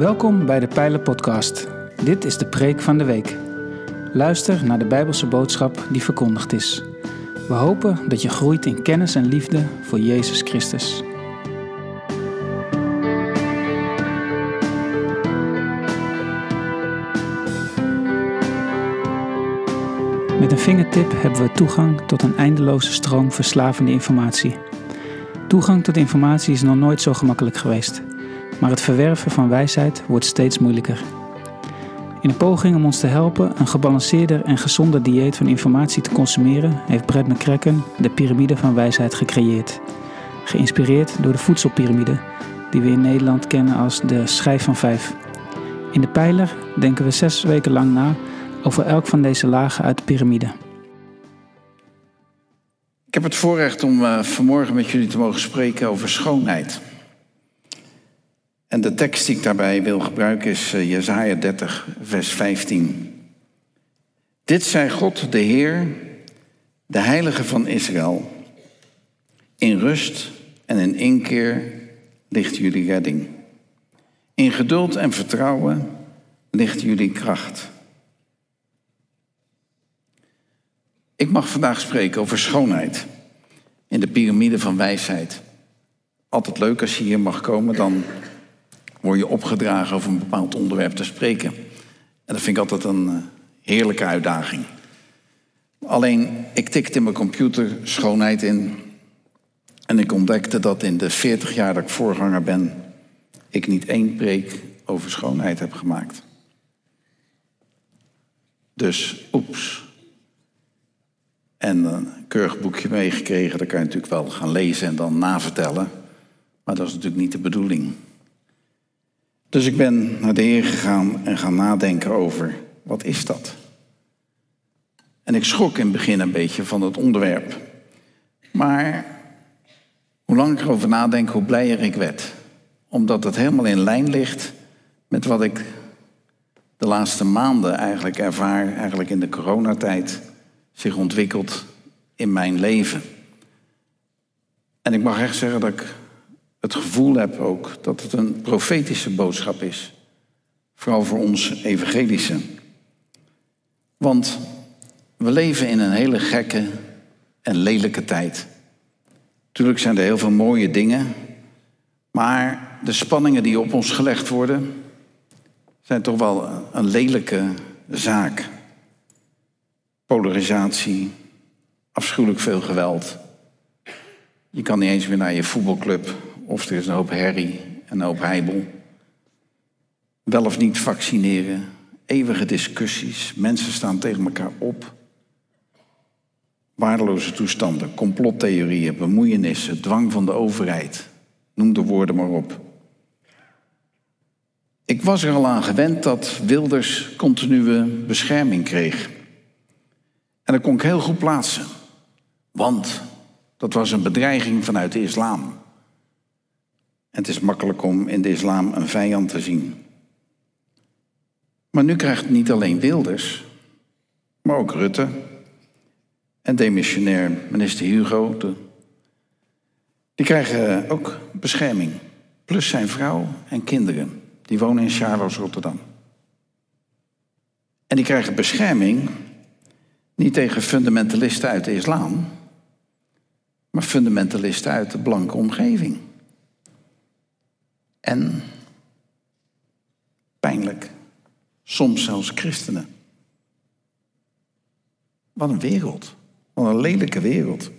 Welkom bij de Pijlen Podcast. Dit is de preek van de week. Luister naar de Bijbelse boodschap die verkondigd is. We hopen dat je groeit in kennis en liefde voor Jezus Christus. Met een vingertip hebben we toegang tot een eindeloze stroom verslavende informatie. Toegang tot informatie is nog nooit zo gemakkelijk geweest, maar het verwerven van wijsheid wordt steeds moeilijker. In een poging om ons te helpen een gebalanceerder en gezonder dieet van informatie te consumeren, heeft Brett McCracken de piramide van wijsheid gecreëerd. Geïnspireerd door de voedselpiramide, die we in Nederland kennen als de schijf van vijf. In de pijler denken we zes weken lang na over elk van deze lagen uit de piramide. Ik heb het voorrecht om uh, vanmorgen met jullie te mogen spreken over schoonheid. En de tekst die ik daarbij wil gebruiken is uh, Jesaja 30, vers 15. Dit zei God, de Heer, de Heilige van Israël. In rust en in inkeer ligt jullie redding. In geduld en vertrouwen ligt jullie kracht. Ik mag vandaag spreken over schoonheid in de piramide van wijsheid. Altijd leuk als je hier mag komen, dan word je opgedragen over een bepaald onderwerp te spreken. En dat vind ik altijd een eh, heerlijke uitdaging. Alleen, ik tikte in mijn computer schoonheid in. En ik ontdekte dat in de 40 jaar dat ik voorganger ben, ik niet één preek over schoonheid heb gemaakt. Dus, oeps. En een keurig boekje meegekregen, dat kan je natuurlijk wel gaan lezen en dan navertellen. Maar dat is natuurlijk niet de bedoeling. Dus ik ben naar de Heer gegaan en gaan nadenken over, wat is dat? En ik schrok in het begin een beetje van het onderwerp. Maar hoe langer ik erover nadenk, hoe blijer ik werd. Omdat het helemaal in lijn ligt met wat ik de laatste maanden eigenlijk ervaar, eigenlijk in de coronatijd zich ontwikkelt in mijn leven. En ik mag echt zeggen dat ik het gevoel heb ook dat het een profetische boodschap is. Vooral voor ons evangelische. Want we leven in een hele gekke en lelijke tijd. Natuurlijk zijn er heel veel mooie dingen, maar de spanningen die op ons gelegd worden, zijn toch wel een lelijke zaak polarisatie, afschuwelijk veel geweld. Je kan niet eens meer naar je voetbalclub of er is een hoop herrie en een hoop heibel. Wel of niet vaccineren, eeuwige discussies, mensen staan tegen elkaar op. Waardeloze toestanden, complottheorieën, bemoeienissen, dwang van de overheid. Noem de woorden maar op. Ik was er al aan gewend dat Wilders continue bescherming kreeg. En dat kon ik heel goed plaatsen. Want dat was een bedreiging vanuit de islam. Het is makkelijk om in de islam een vijand te zien. Maar nu krijgt niet alleen Wilders, maar ook Rutte en demissionair minister Hugo, de, die krijgen ook bescherming. Plus zijn vrouw en kinderen. Die wonen in Charles, Rotterdam. En die krijgen bescherming niet tegen fundamentalisten uit de islam, maar fundamentalisten uit de blanke omgeving. En pijnlijk, soms zelfs christenen. Wat een wereld. Wat een lelijke wereld.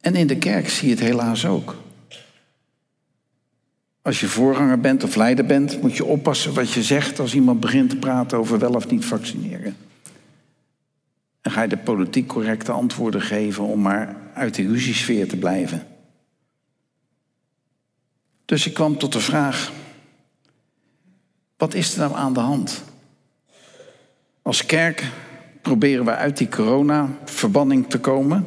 En in de kerk zie je het helaas ook. Als je voorganger bent of leider bent, moet je oppassen wat je zegt als iemand begint te praten over wel of niet vaccineren. En ga je de politiek correcte antwoorden geven om maar uit de ruziesfeer te blijven. Dus ik kwam tot de vraag, wat is er nou aan de hand? Als kerk proberen we uit die corona-verbanning te komen.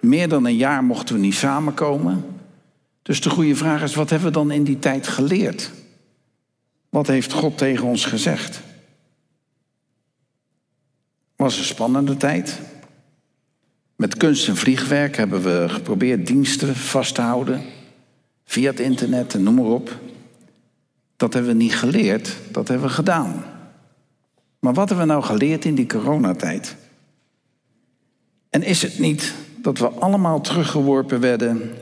Meer dan een jaar mochten we niet samenkomen. Dus de goede vraag is, wat hebben we dan in die tijd geleerd? Wat heeft God tegen ons gezegd? was een spannende tijd. Met kunst en vliegwerk hebben we geprobeerd diensten vast te houden. Via het internet en noem maar op. Dat hebben we niet geleerd, dat hebben we gedaan. Maar wat hebben we nou geleerd in die coronatijd? En is het niet dat we allemaal teruggeworpen werden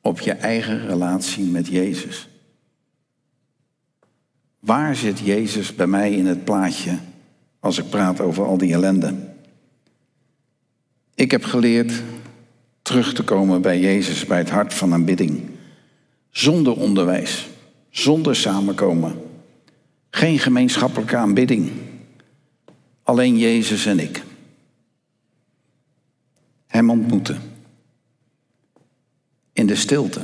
op je eigen relatie met Jezus? Waar zit Jezus bij mij in het plaatje als ik praat over al die ellende? Ik heb geleerd terug te komen bij Jezus, bij het hart van aanbidding. Zonder onderwijs, zonder samenkomen. Geen gemeenschappelijke aanbidding. Alleen Jezus en ik. Hem ontmoeten. In de stilte.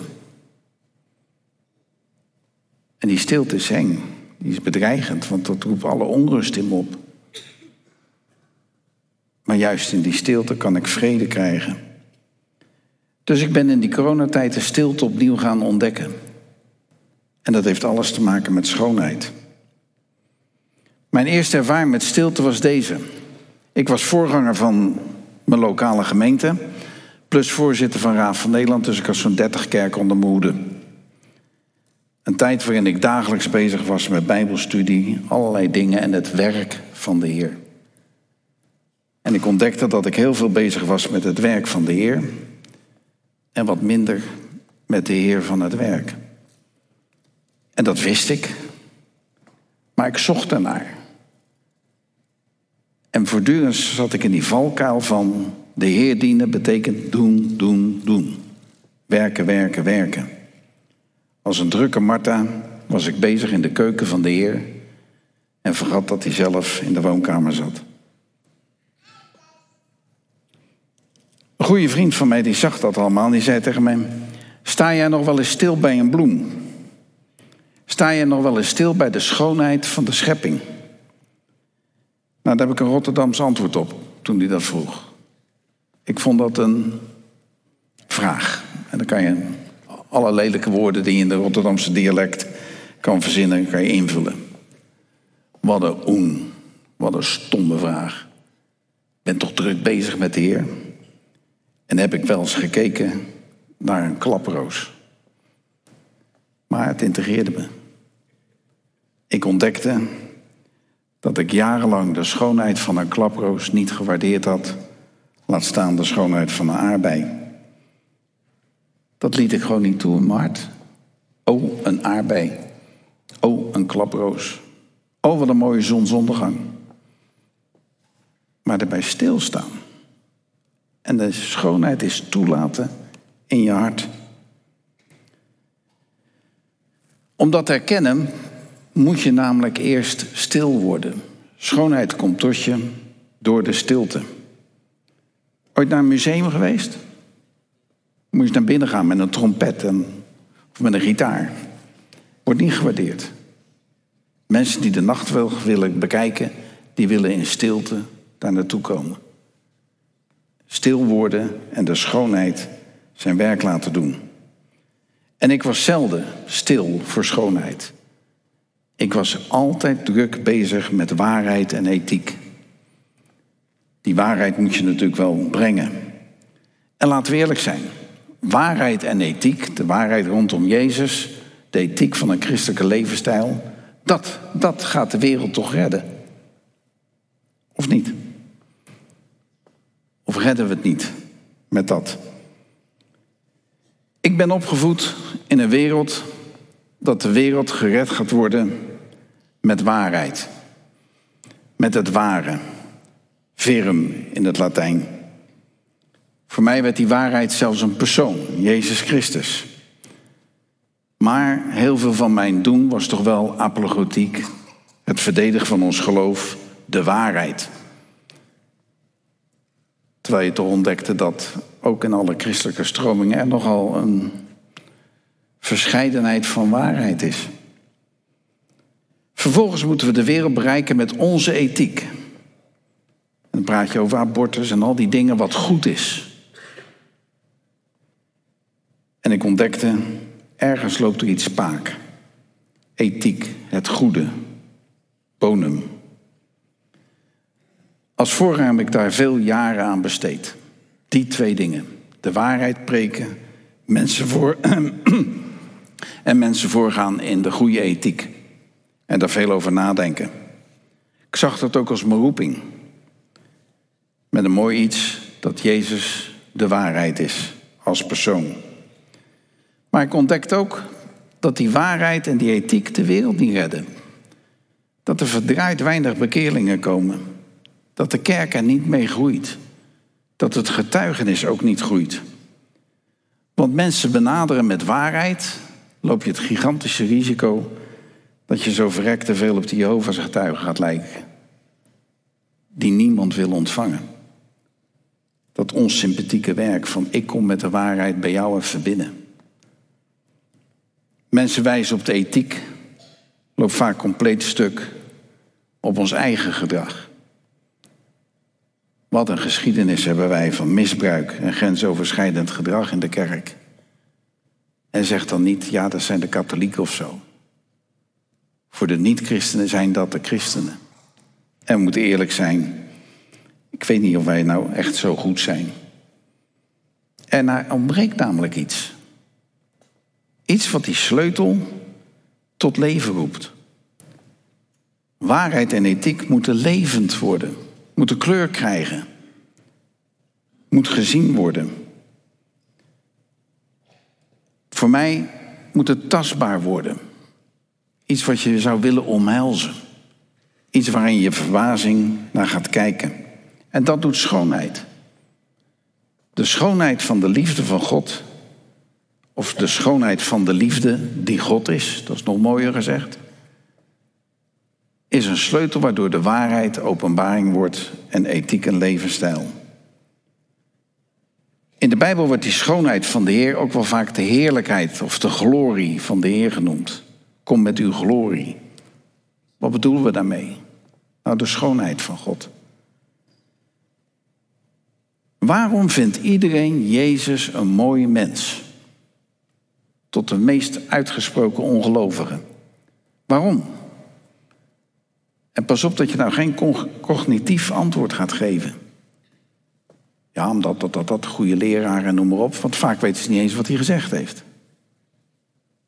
En die stilte is eng. Die is bedreigend, want dat roept alle onrust in me op. Maar juist in die stilte kan ik vrede krijgen. Dus ik ben in die coronatijd de stilte opnieuw gaan ontdekken. En dat heeft alles te maken met schoonheid. Mijn eerste ervaring met stilte was deze. Ik was voorganger van mijn lokale gemeente, plus voorzitter van Raad van Nederland, dus ik had zo'n 30 kerken onder mijn hoede. Een tijd waarin ik dagelijks bezig was met Bijbelstudie, allerlei dingen en het werk van de Heer. En ik ontdekte dat ik heel veel bezig was met het werk van de Heer en wat minder met de Heer van het werk. En dat wist ik, maar ik zocht ernaar. En voortdurend zat ik in die valkuil van de Heer dienen betekent doen, doen, doen. Werken, werken, werken. Als een drukke Martha was ik bezig in de keuken van de Heer en vergat dat hij zelf in de woonkamer zat. Goede vriend van mij die zag dat allemaal die zei tegen mij: Sta jij nog wel eens stil bij een bloem? Sta jij nog wel eens stil bij de schoonheid van de schepping? Nou, daar heb ik een Rotterdamse antwoord op toen hij dat vroeg. Ik vond dat een vraag. En dan kan je alle lelijke woorden die je in de Rotterdamse dialect kan verzinnen, kan je invullen. Wat een oen, wat een stomme vraag. Ik ben toch druk bezig met de Heer? En heb ik wel eens gekeken naar een klaproos. Maar het integreerde me. Ik ontdekte dat ik jarenlang de schoonheid van een klaproos niet gewaardeerd had, laat staan de schoonheid van een aardbei. Dat liet ik gewoon niet toe in mijn hart. Oh, een aardbei. Oh, een klaproos. Oh, wat een mooie zonsondergang. Maar erbij stilstaan. En de schoonheid is toelaten in je hart. Om dat te herkennen moet je namelijk eerst stil worden. Schoonheid komt tot je door de stilte. Ooit naar een museum geweest? Moet je naar binnen gaan met een trompet en, of met een gitaar. Wordt niet gewaardeerd. Mensen die de nacht willen bekijken, die willen in stilte daar naartoe komen. Stil worden en de schoonheid zijn werk laten doen. En ik was zelden stil voor schoonheid. Ik was altijd druk bezig met waarheid en ethiek. Die waarheid moet je natuurlijk wel brengen. En laten we eerlijk zijn. Waarheid en ethiek, de waarheid rondom Jezus, de ethiek van een christelijke levensstijl, dat, dat gaat de wereld toch redden. Of niet? Of redden we het niet met dat? Ik ben opgevoed in een wereld dat de wereld gered gaat worden met waarheid. Met het ware. Verum in het Latijn. Voor mij werd die waarheid zelfs een persoon, Jezus Christus. Maar heel veel van mijn doen was toch wel apologetiek, het verdedigen van ons geloof, de waarheid. Terwijl je toch ontdekte dat ook in alle christelijke stromingen er nogal een verscheidenheid van waarheid is. Vervolgens moeten we de wereld bereiken met onze ethiek. En dan praat je over abortus en al die dingen wat goed is. En ik ontdekte, ergens loopt er iets spaak. Ethiek, het goede, bonum. Als voorganger heb ik daar veel jaren aan besteed. Die twee dingen. De waarheid preken, mensen voor, En mensen voorgaan in de goede ethiek. En daar veel over nadenken. Ik zag dat ook als mijn roeping. Met een mooi iets dat Jezus de waarheid is als persoon. Maar ik ontdekte ook dat die waarheid en die ethiek de wereld niet redden. Dat er verdraaid weinig bekeerlingen komen. Dat de kerk er niet mee groeit. Dat het getuigenis ook niet groeit. Want mensen benaderen met waarheid, loop je het gigantische risico dat je zo verrekt te veel op die Jehovah's getuigen gaat lijken. Die niemand wil ontvangen. Dat onsympathieke werk van ik kom met de waarheid bij jou even binnen. Mensen wijzen op de ethiek, loopt vaak compleet stuk op ons eigen gedrag. Wat een geschiedenis hebben wij van misbruik en grensoverschrijdend gedrag in de kerk. En zegt dan niet, ja, dat zijn de katholieken of zo. Voor de niet-christenen zijn dat de christenen. En we moeten eerlijk zijn, ik weet niet of wij nou echt zo goed zijn. En er ontbreekt namelijk iets. Iets wat die sleutel tot leven roept. Waarheid en ethiek moeten levend worden, moeten kleur krijgen, moet gezien worden. Voor mij moet het tastbaar worden. Iets wat je zou willen omhelzen. Iets waarin je verbazing naar gaat kijken. En dat doet schoonheid. De schoonheid van de liefde van God. Of de schoonheid van de liefde die God is, dat is nog mooier gezegd. Is een sleutel waardoor de waarheid openbaring wordt en ethiek een levensstijl. In de Bijbel wordt die schoonheid van de Heer ook wel vaak de heerlijkheid of de glorie van de Heer genoemd. Kom met uw glorie. Wat bedoelen we daarmee? Nou, de schoonheid van God. Waarom vindt iedereen Jezus een mooie mens? Tot de meest uitgesproken ongelovigen. Waarom? En pas op dat je nou geen cognitief antwoord gaat geven. Ja, omdat dat, dat, dat, goede leraar en noem maar op. Want vaak weten ze niet eens wat hij gezegd heeft.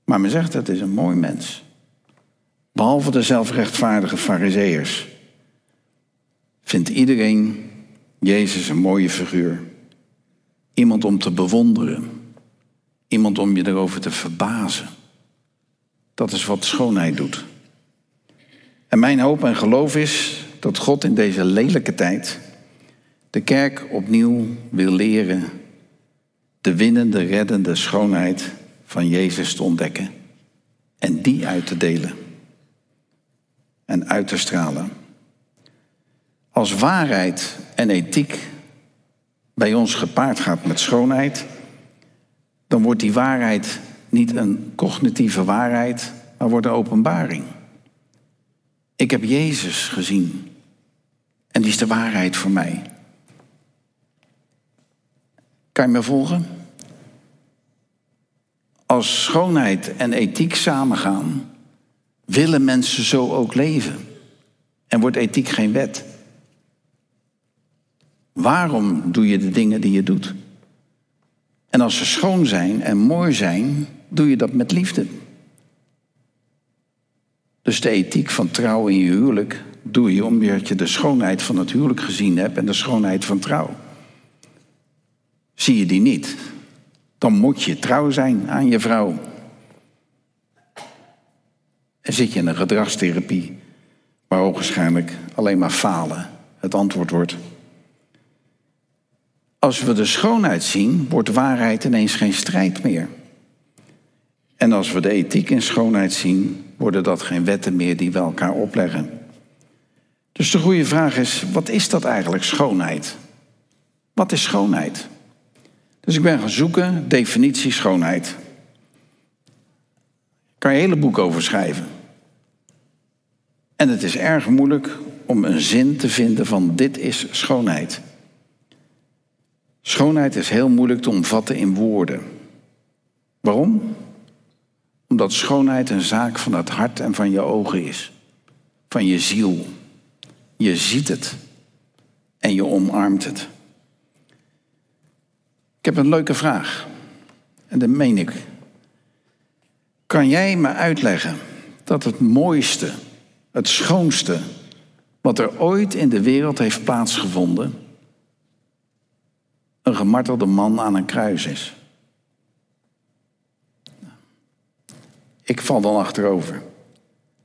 Maar men zegt, het is een mooi mens. Behalve de zelfrechtvaardige fariseërs. Vindt iedereen Jezus een mooie figuur. Iemand om te bewonderen. Iemand om je erover te verbazen. Dat is wat schoonheid doet. En mijn hoop en geloof is dat God in deze lelijke tijd de kerk opnieuw wil leren de winnende, reddende schoonheid van Jezus te ontdekken en die uit te delen en uit te stralen. Als waarheid en ethiek bij ons gepaard gaat met schoonheid, dan wordt die waarheid niet een cognitieve waarheid, maar wordt een openbaring. Ik heb Jezus gezien en die is de waarheid voor mij. Kan je me volgen? Als schoonheid en ethiek samengaan, willen mensen zo ook leven. En wordt ethiek geen wet. Waarom doe je de dingen die je doet? En als ze schoon zijn en mooi zijn, doe je dat met liefde. Dus de ethiek van trouw in je huwelijk doe je omdat je de schoonheid van het huwelijk gezien hebt en de schoonheid van trouw. Zie je die niet, dan moet je trouw zijn aan je vrouw. En zit je in een gedragstherapie waar waarschijnlijk alleen maar falen het antwoord wordt. Als we de schoonheid zien, wordt waarheid ineens geen strijd meer. En als we de ethiek in schoonheid zien, worden dat geen wetten meer die we elkaar opleggen. Dus de goede vraag is, wat is dat eigenlijk, schoonheid? Wat is schoonheid? Dus ik ben gaan zoeken, definitie schoonheid. Daar kan je een hele boek over schrijven. En het is erg moeilijk om een zin te vinden van dit is schoonheid. Schoonheid is heel moeilijk te omvatten in woorden. Waarom? Omdat schoonheid een zaak van het hart en van je ogen is. Van je ziel. Je ziet het. En je omarmt het. Ik heb een leuke vraag. En dat meen ik. Kan jij me uitleggen dat het mooiste, het schoonste, wat er ooit in de wereld heeft plaatsgevonden, een gemartelde man aan een kruis is? Ik val dan achterover.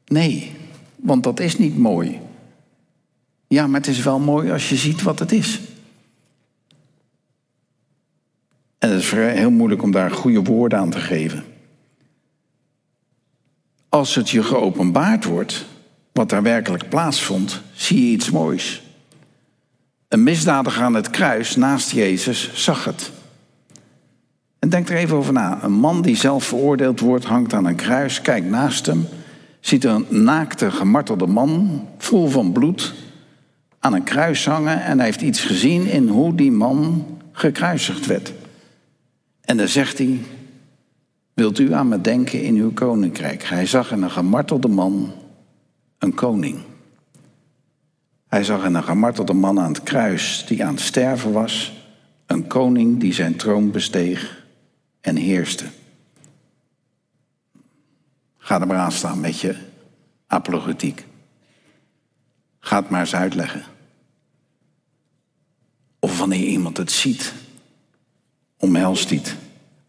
Nee, want dat is niet mooi. Ja, maar het is wel mooi als je ziet wat het is. En het is heel moeilijk om daar goede woorden aan te geven. Als het je geopenbaard wordt, wat daar werkelijk plaatsvond, zie je iets moois. Een misdadiger aan het kruis naast Jezus zag het. En denk er even over na. Een man die zelf veroordeeld wordt, hangt aan een kruis, kijkt naast hem, ziet een naakte, gemartelde man, vol van bloed, aan een kruis hangen en hij heeft iets gezien in hoe die man gekruisigd werd. En dan zegt hij, wilt u aan me denken in uw koninkrijk? Hij zag in een gemartelde man een koning. Hij zag in een gemartelde man aan het kruis die aan het sterven was, een koning die zijn troon besteeg en heerste. Ga er maar aan staan met je apologetiek. Ga het maar eens uitleggen. Of wanneer iemand het ziet, omhelst het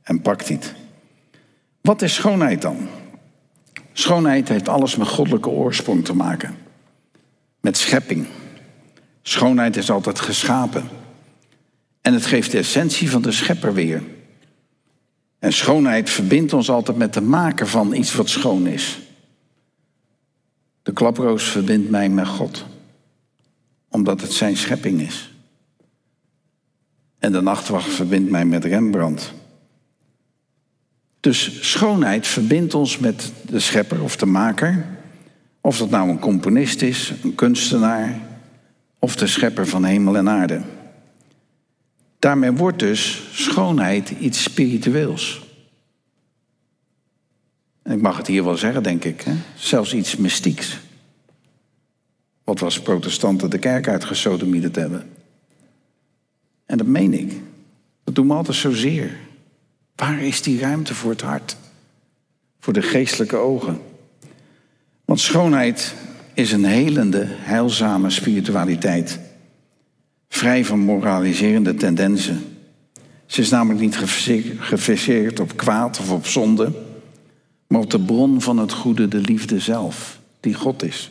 en pakt het. Wat is schoonheid dan? Schoonheid heeft alles met goddelijke oorsprong te maken. Met schepping. Schoonheid is altijd geschapen. En het geeft de essentie van de schepper weer. En schoonheid verbindt ons altijd met de maker van iets wat schoon is. De klaproos verbindt mij met God, omdat het zijn schepping is. En de nachtwacht verbindt mij met Rembrandt. Dus schoonheid verbindt ons met de schepper of de maker. Of dat nou een componist is, een kunstenaar of de schepper van hemel en aarde. Daarmee wordt dus schoonheid iets spiritueels. En ik mag het hier wel zeggen, denk ik. Hè? Zelfs iets mystieks. Wat was protestanten de kerk uitgesodemieterd hebben. En dat meen ik. Dat doen we altijd zozeer. Waar is die ruimte voor het hart? Voor de geestelijke ogen? Want schoonheid is een helende, heilzame spiritualiteit. Vrij van moraliserende tendensen. Ze is namelijk niet gefixeerd op kwaad of op zonde, maar op de bron van het goede, de liefde zelf, die God is.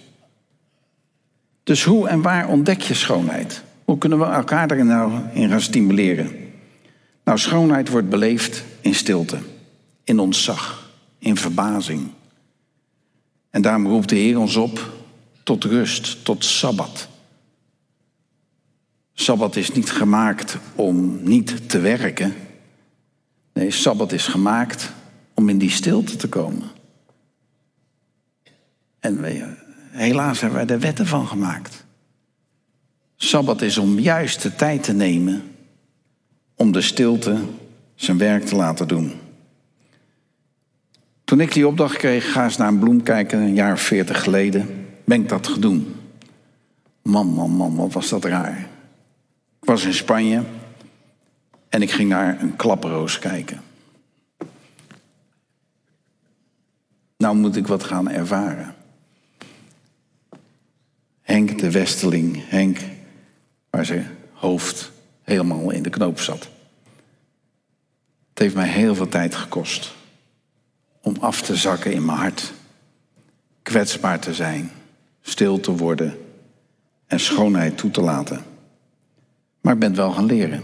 Dus hoe en waar ontdek je schoonheid? Hoe kunnen we elkaar erin nou in gaan stimuleren? Nou, schoonheid wordt beleefd in stilte, in ontzag, in verbazing. En daarom roept de Heer ons op tot rust, tot sabbat. Sabbat is niet gemaakt om niet te werken. Nee, Sabbat is gemaakt om in die stilte te komen. En helaas hebben wij er wetten van gemaakt. Sabbat is om juist de tijd te nemen om de stilte zijn werk te laten doen. Toen ik die opdracht kreeg, ga eens naar een bloem kijken, een jaar of veertig geleden, ben ik dat gedaan. Man, man, man, wat was dat raar. Ik was in Spanje en ik ging naar een klaproos kijken. Nou moet ik wat gaan ervaren. Henk de Westeling, Henk, waar zijn hoofd helemaal in de knoop zat. Het heeft mij heel veel tijd gekost om af te zakken in mijn hart, kwetsbaar te zijn, stil te worden en schoonheid toe te laten. Maar ik ben het wel gaan leren,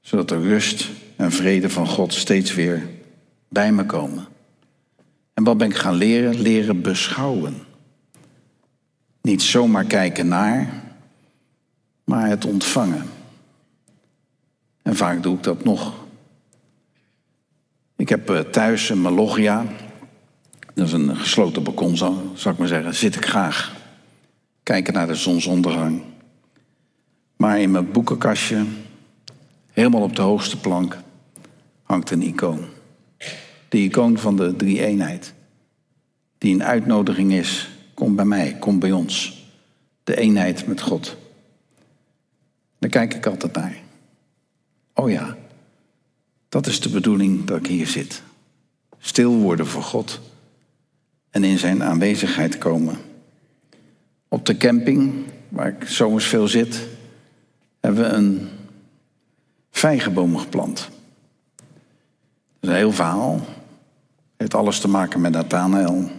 zodat de rust en vrede van God steeds weer bij me komen. En wat ben ik gaan leren? Leren beschouwen. Niet zomaar kijken naar, maar het ontvangen. En vaak doe ik dat nog. Ik heb eh, thuis een Malogia. Dat is een gesloten balkon, zou ik maar zeggen. Zit ik graag. Kijken naar de zonsondergang. Maar in mijn boekenkastje, helemaal op de hoogste plank, hangt een icoon. De icoon van de drie-eenheid. Die een uitnodiging is. Kom bij mij, kom bij ons. De eenheid met God. Daar kijk ik altijd naar. Oh ja, dat is de bedoeling dat ik hier zit. Stil worden voor God en in zijn aanwezigheid komen. Op de camping, waar ik zomers veel zit, hebben een vijgenboom geplant. Dat is een heel verhaal. Het heeft alles te maken met Nathanael.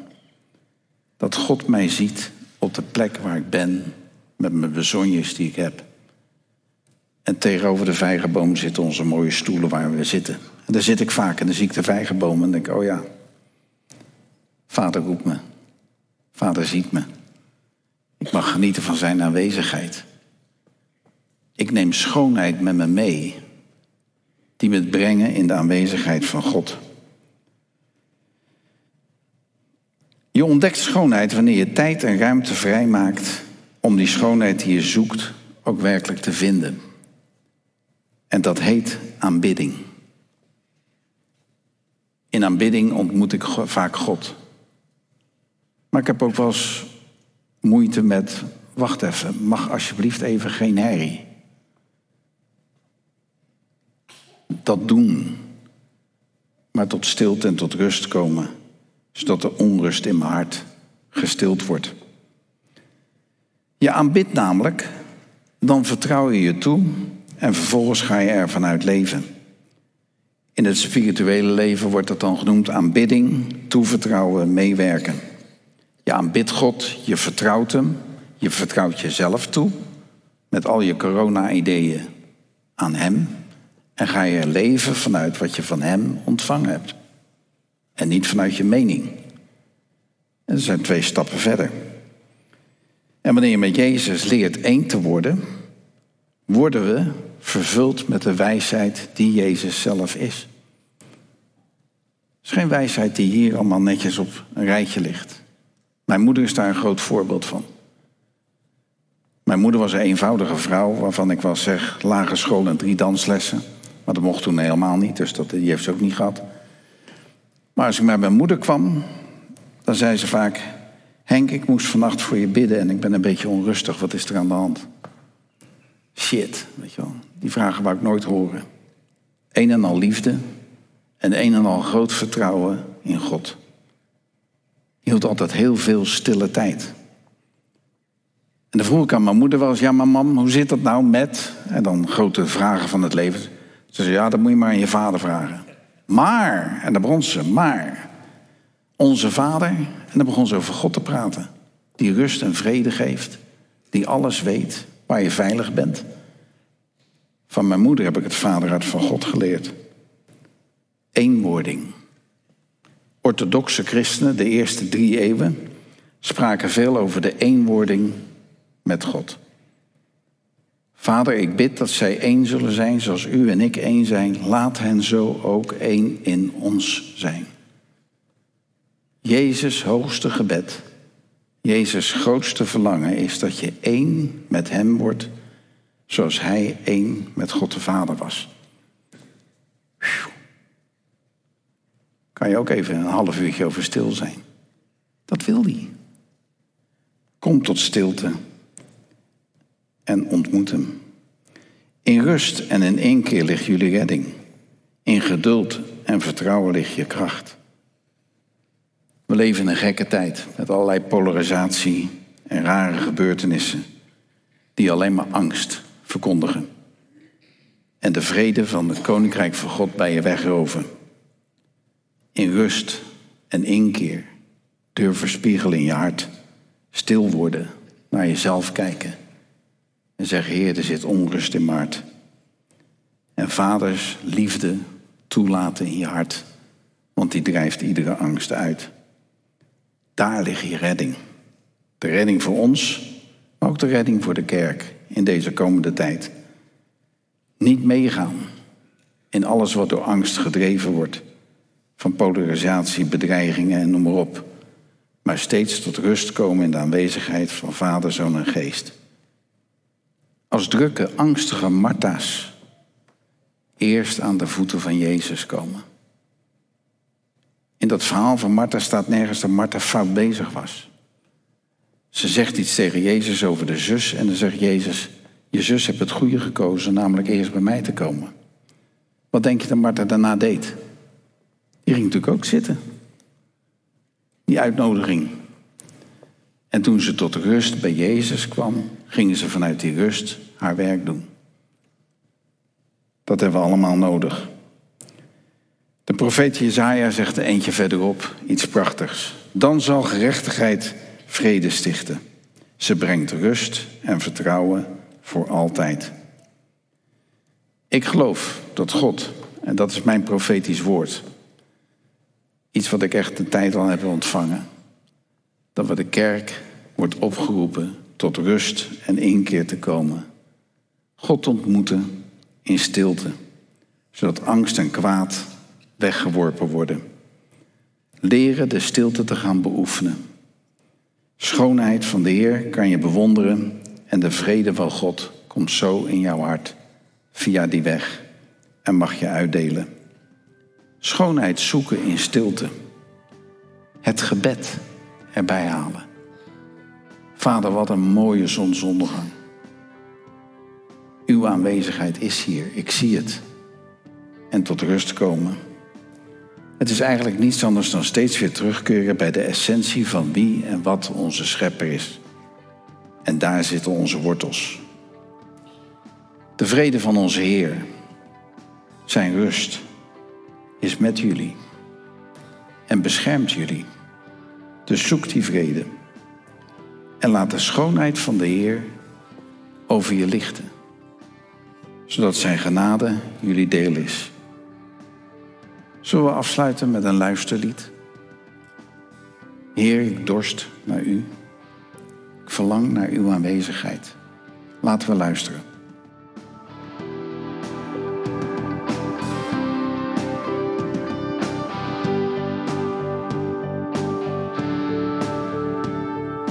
Dat God mij ziet op de plek waar ik ben, met mijn bezonjes die ik heb. En tegenover de vijgenboom zitten onze mooie stoelen waar we zitten. En daar zit ik vaak en dan zie ik de vijgenboom en denk oh ja, vader roept me. Vader ziet me. Ik mag genieten van zijn aanwezigheid. Ik neem schoonheid met me mee, die me brengen in de aanwezigheid van God. Je ontdekt schoonheid wanneer je tijd en ruimte vrijmaakt om die schoonheid die je zoekt ook werkelijk te vinden. En dat heet aanbidding. In aanbidding ontmoet ik vaak God. Maar ik heb ook wel eens moeite met, wacht even, mag alsjeblieft even geen herrie. Dat doen, maar tot stilte en tot rust komen, zodat de onrust in mijn hart gestild wordt. Je aanbidt namelijk, dan vertrouw je je toe en vervolgens ga je er vanuit leven. In het spirituele leven wordt dat dan genoemd aanbidding, toevertrouwen, meewerken. Je aanbidt God, je vertrouwt Hem, je vertrouwt jezelf toe met al je corona-ideeën aan Hem en ga je leven vanuit wat je van Hem ontvangen hebt. En niet vanuit je mening. En dat zijn twee stappen verder. En wanneer je met Jezus leert één te worden, worden we vervuld met de wijsheid die Jezus zelf is. Het is geen wijsheid die hier allemaal netjes op een rijtje ligt. Mijn moeder is daar een groot voorbeeld van. Mijn moeder was een eenvoudige vrouw waarvan ik wel zeg lage school en drie danslessen. Maar dat mocht toen helemaal niet, dus dat, die heeft ze ook niet gehad. Maar als ik bij mijn moeder kwam, dan zei ze vaak... Henk, ik moest vannacht voor je bidden en ik ben een beetje onrustig. Wat is er aan de hand? Shit, weet je wel. Die vragen wou ik nooit horen. Een en al liefde en een en al groot vertrouwen in God. Hield altijd heel veel stille tijd. En dan vroeg ik aan mijn moeder wel eens, ja maar mam, hoe zit dat nou met? En dan grote vragen van het leven. Ze zei, ja dat moet je maar aan je vader vragen. Maar, en dan begon ze, maar, onze vader, en dan begon ze over God te praten. Die rust en vrede geeft, die alles weet, waar je veilig bent. Van mijn moeder heb ik het vaderhart van God geleerd. Eenwording. Orthodoxe christenen, de eerste drie eeuwen, spraken veel over de eenwording met God. Vader, ik bid dat zij één zullen zijn zoals u en ik één zijn. Laat hen zo ook één in ons zijn. Jezus' hoogste gebed, Jezus' grootste verlangen is dat je één met Hem wordt zoals Hij één met God de Vader was. Kan je ook even een half uurtje over stil zijn. Dat wil Hij. Kom tot stilte en ontmoet Hem. In rust en in één keer ligt jullie redding. In geduld en vertrouwen ligt je kracht. We leven een gekke tijd met allerlei polarisatie en rare gebeurtenissen die alleen maar angst verkondigen. En de vrede van het koninkrijk van God bij je wegroven. In rust en inkeer durven spiegelen in je hart. Stil worden, naar jezelf kijken. En zeggen, Heer, er zit onrust in mijn hart. En vaders liefde toelaten in je hart. Want die drijft iedere angst uit. Daar ligt je redding. De redding voor ons, maar ook de redding voor de kerk in deze komende tijd. Niet meegaan in alles wat door angst gedreven wordt, van polarisatie, bedreigingen en noem maar op, maar steeds tot rust komen in de aanwezigheid van Vader, Zoon en Geest. Als drukke, angstige Martha's eerst aan de voeten van Jezus komen. In dat verhaal van Martha staat nergens dat Martha fout bezig was. Ze zegt iets tegen Jezus over de zus en dan zegt Jezus, je zus heeft het goede gekozen, namelijk eerst bij mij te komen. Wat denk je dat Martha daarna deed? Die ging natuurlijk ook zitten. Die uitnodiging. En toen ze tot rust bij Jezus kwam, gingen ze vanuit die rust haar werk doen. Dat hebben we allemaal nodig. De profeet Jezaja zegt er eentje verderop iets prachtigs. Dan zal gerechtigheid vrede stichten. Ze brengt rust en vertrouwen voor altijd. Ik geloof dat God, en dat is mijn profetisch woord, iets wat ik echt de tijd al heb ontvangen, dat we de kerk wordt opgeroepen tot rust en inkeer te komen. God ontmoeten in stilte, zodat angst en kwaad weggeworpen worden. Leren de stilte te gaan beoefenen. Schoonheid van de Heer kan je bewonderen en de vrede van God komt zo in jouw hart via die weg en mag je uitdelen. Schoonheid zoeken in stilte. Het gebed erbij halen. Vader, wat een mooie zonsondergang. Uw aanwezigheid is hier, ik zie het. En tot rust komen. Het is eigenlijk niets anders dan steeds weer terugkeren bij de essentie van wie en wat onze schepper is. En daar zitten onze wortels. De vrede van onze Heer, zijn rust, is met jullie en beschermt jullie. Dus zoek die vrede en laat de schoonheid van de Heer over je lichten, zodat Zijn genade jullie deel is. Zullen we afsluiten met een luisterlied? Heer, ik dorst naar U. Ik verlang naar Uw aanwezigheid. Laten we luisteren.